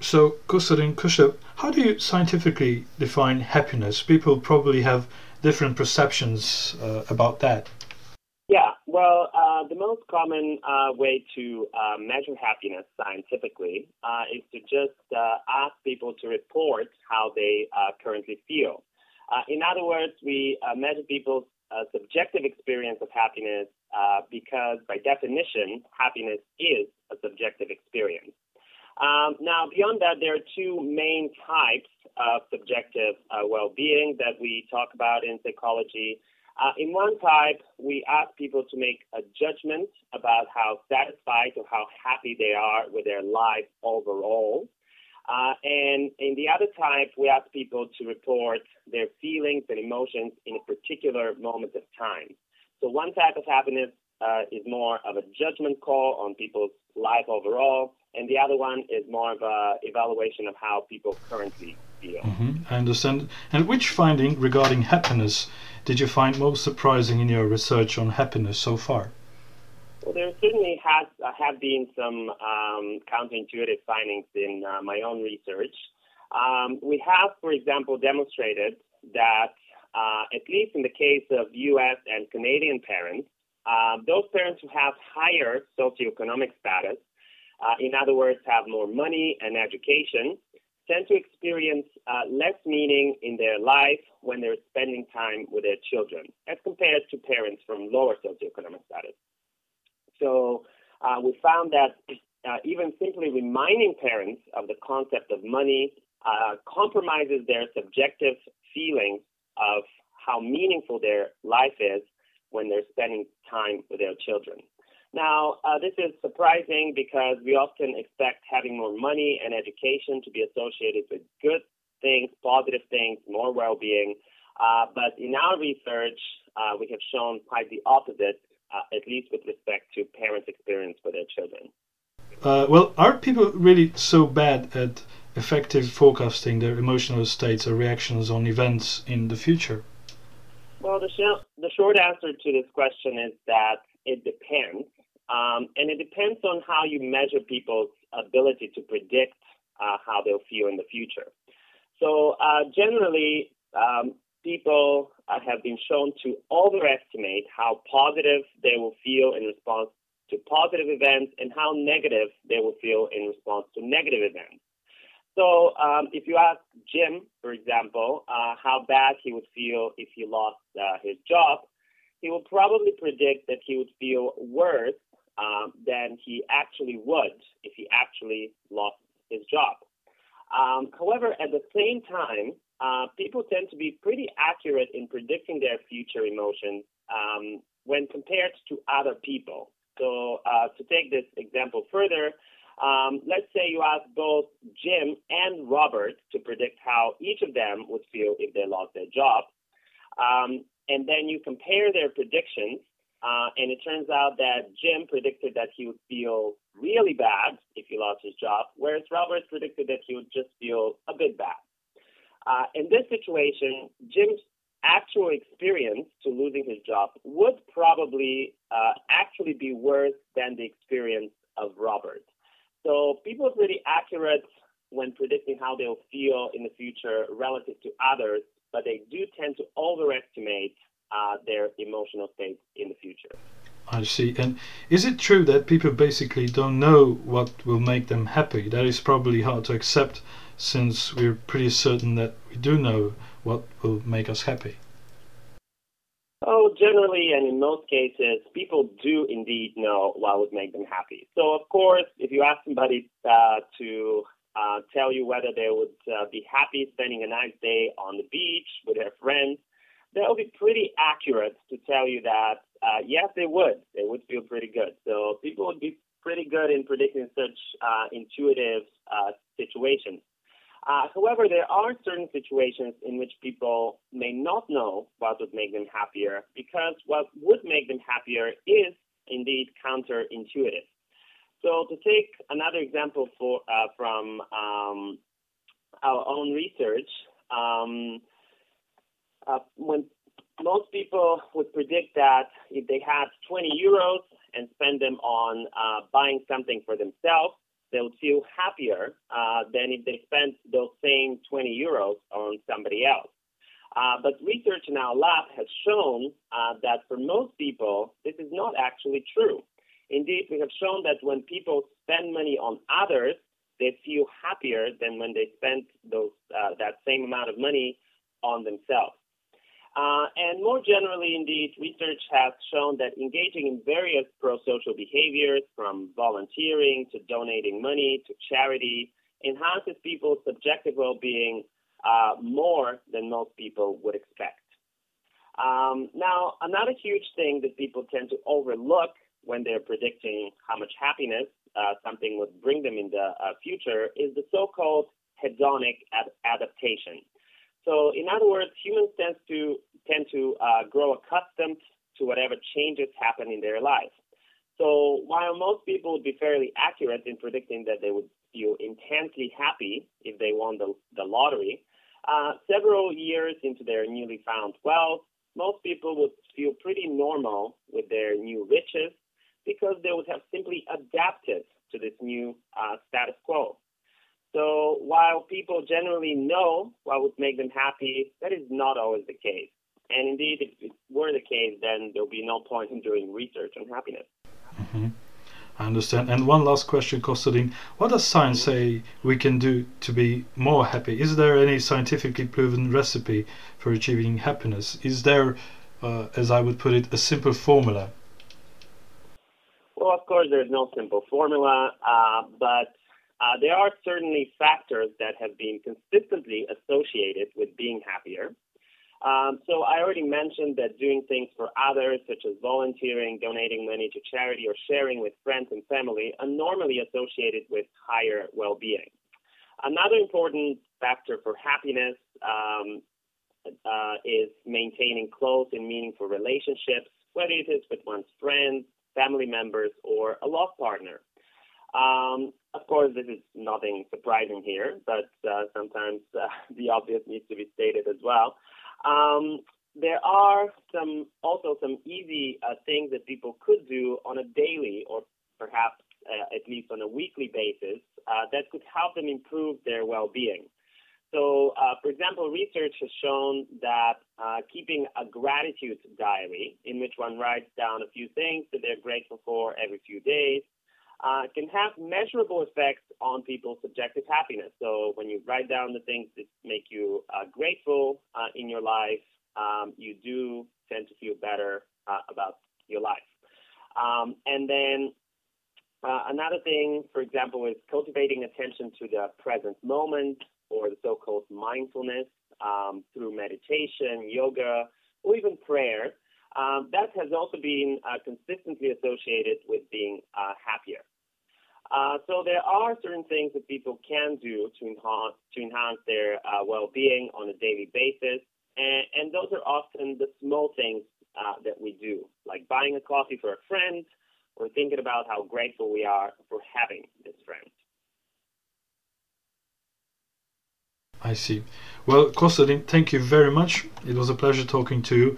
So, Kostadin Kushlev, how do you scientifically define happiness? People probably have different perceptions uh, about that. Yeah, well, uh, the most common uh, way to uh, measure happiness scientifically uh, is to just uh, ask people to report how they currently feel. in other words, we measure people's subjective experience of happiness because, by definition, happiness is a subjective experience. Um, now, beyond that, there are two main types of subjective uh, well being that we talk about in psychology. Uh, in one type, we ask people to make a judgment about how satisfied or how happy they are with their life overall. Uh, and in the other type, we ask people to report their feelings and emotions in a particular moment of time. So one type of happiness uh, is more of a judgment call on people's life overall, and the other one is more of a evaluation of how people currently feel. Mm-hmm. I understand. And which finding regarding happiness did you find most surprising in your research on happiness so far? Well, there certainly has uh, have been some um, counterintuitive findings in uh, my own research. Um, we have, for example, demonstrated that uh, at least in the case of U.S. and Canadian parents, uh, those parents who have higher socioeconomic status uh, in other words, have more money and education, tend to experience uh, less meaning in their life when they're spending time with their children as compared to parents from lower socioeconomic status. So uh, we found that uh, even simply reminding parents of the concept of money uh, compromises their subjective feelings of how meaningful their life is when they're spending time with their children. Now, uh, this is surprising because we often expect having more money and education to be associated with good things, positive things, more well being. Uh, but in our research, uh, we have shown quite the opposite, uh, at least with respect to parents' experience for their children. Uh, well, are people really so bad at affective forecasting their emotional states or reactions on events in the future? Well, the, sh- the short answer to this question is that it depends. Um, and it depends on how you measure people's ability to predict uh, how they'll feel in the future. So uh, generally, um, people uh, have been shown to overestimate how positive they will feel in response to positive events and how negative they will feel in response to negative events. So um, if you ask Jim, for example, uh, how bad he would feel if he lost uh, his job, he will probably predict that he would feel worse um, than he actually would if he actually lost his job. Um, however, at the same time, uh, people tend to be pretty accurate in predicting their future emotions um, when compared to other people. So, uh, to take this example further, um, let's say you ask both Jim and Robert to predict how each of them would feel if they lost their job. Um, and then you compare their predictions uh, and it turns out that Jim predicted that he would feel really bad if he lost his job, whereas Robert predicted that he would just feel a bit bad. Uh, in this situation, Jim's actual experience to losing his job would probably uh, actually be worse than the experience of Robert. So people are pretty accurate when predicting how they'll feel in the future relative to others, but they do tend to overestimate uh, their emotional state in the future. I see. And is it true that people basically don't know what will make them happy? That is probably hard to accept since we're pretty certain that we do know what will make us happy. Generally and in most cases, people do indeed know what would make them happy. So, of course, if you ask somebody uh, to uh, tell you whether they would uh, be happy spending a nice day on the beach with their friends, they'll be pretty accurate to tell you that uh, yes, they would. They would feel pretty good. So people would be pretty good in predicting such uh, intuitive uh, situations. Uh, however, there are certain situations in which people may not know what would make them happier because what would make them happier is indeed counterintuitive. So, to take another example for, uh, from um, our own research, um, uh, when most people would predict that if they had 20 euros and spend them on uh, buying something for themselves, they'll feel happier uh, than if they spent those same 20 euros on somebody else. Uh, but research in our lab has shown uh, that for most people, this is not actually true. Indeed, we have shown that when people spend money on others, they feel happier than when they spend those uh, that same amount of money on themselves. Uh, and more generally, indeed, research has shown that engaging in various pro-social behaviors, from volunteering to donating money to charity, enhances people's subjective well-being uh, more than most people would expect. Um, now, another huge thing that people tend to overlook when they're predicting how much happiness uh, something would bring them in the uh, future is the so-called hedonic ad- adaptation. So, in other words, humans tend to tend to uh, grow accustomed to whatever changes happen in their life. So, while most people would be fairly accurate in predicting that they would feel intensely happy if they won the, the lottery, uh, several years into their newly found wealth, most people would feel pretty normal with their new riches because they would have simply adapted to this new uh, status while people generally know what would make them happy, that is not always the case. And indeed, if it were the case, then there would be no point in doing research on happiness. Mm-hmm. I understand. And one last question, Kostadin. What does science say we can do to be more happy? Is there any scientifically proven recipe for achieving happiness? Is there, uh, as I would put it, a simple formula? Well, of course, there's no simple formula, uh, but uh, there are certainly factors that have been consistently associated with being happier. Um, so I already mentioned that doing things for others, such as volunteering, donating money to charity, or sharing with friends and family, are normally associated with higher well-being. Another important factor for happiness um, uh, is maintaining close and meaningful relationships, whether it is with one's friends, family members, or a love partner. Um, of course, this is nothing surprising here, but uh, sometimes uh, the obvious needs to be stated as well. Um, there are some also some easy uh, things that people could do on a daily or perhaps uh, at least on a weekly basis uh, that could help them improve their well-being. So, uh, for example, research has shown that keeping a gratitude diary in which one writes down a few things that they're grateful for every few days uh, can have measurable effects on people's subjective happiness. So, when you write down the things that make you uh, grateful uh, in your life, um, you do tend to feel better uh, about your life. Um, and then another thing, for example, is cultivating attention to the present moment or the so-called mindfulness um, through meditation, yoga, or even prayer. Um, that has also been uh, consistently associated with being uh, happier. Uh, so there are certain things that people can do to enhance to enhance their uh, well-being on a daily basis, and, and, those are often the small things uh, that we do, like buying a coffee for a friend, or thinking about how grateful we are for having this friend. I see. Well, Kostadin, thank you very much. It was a pleasure talking to you.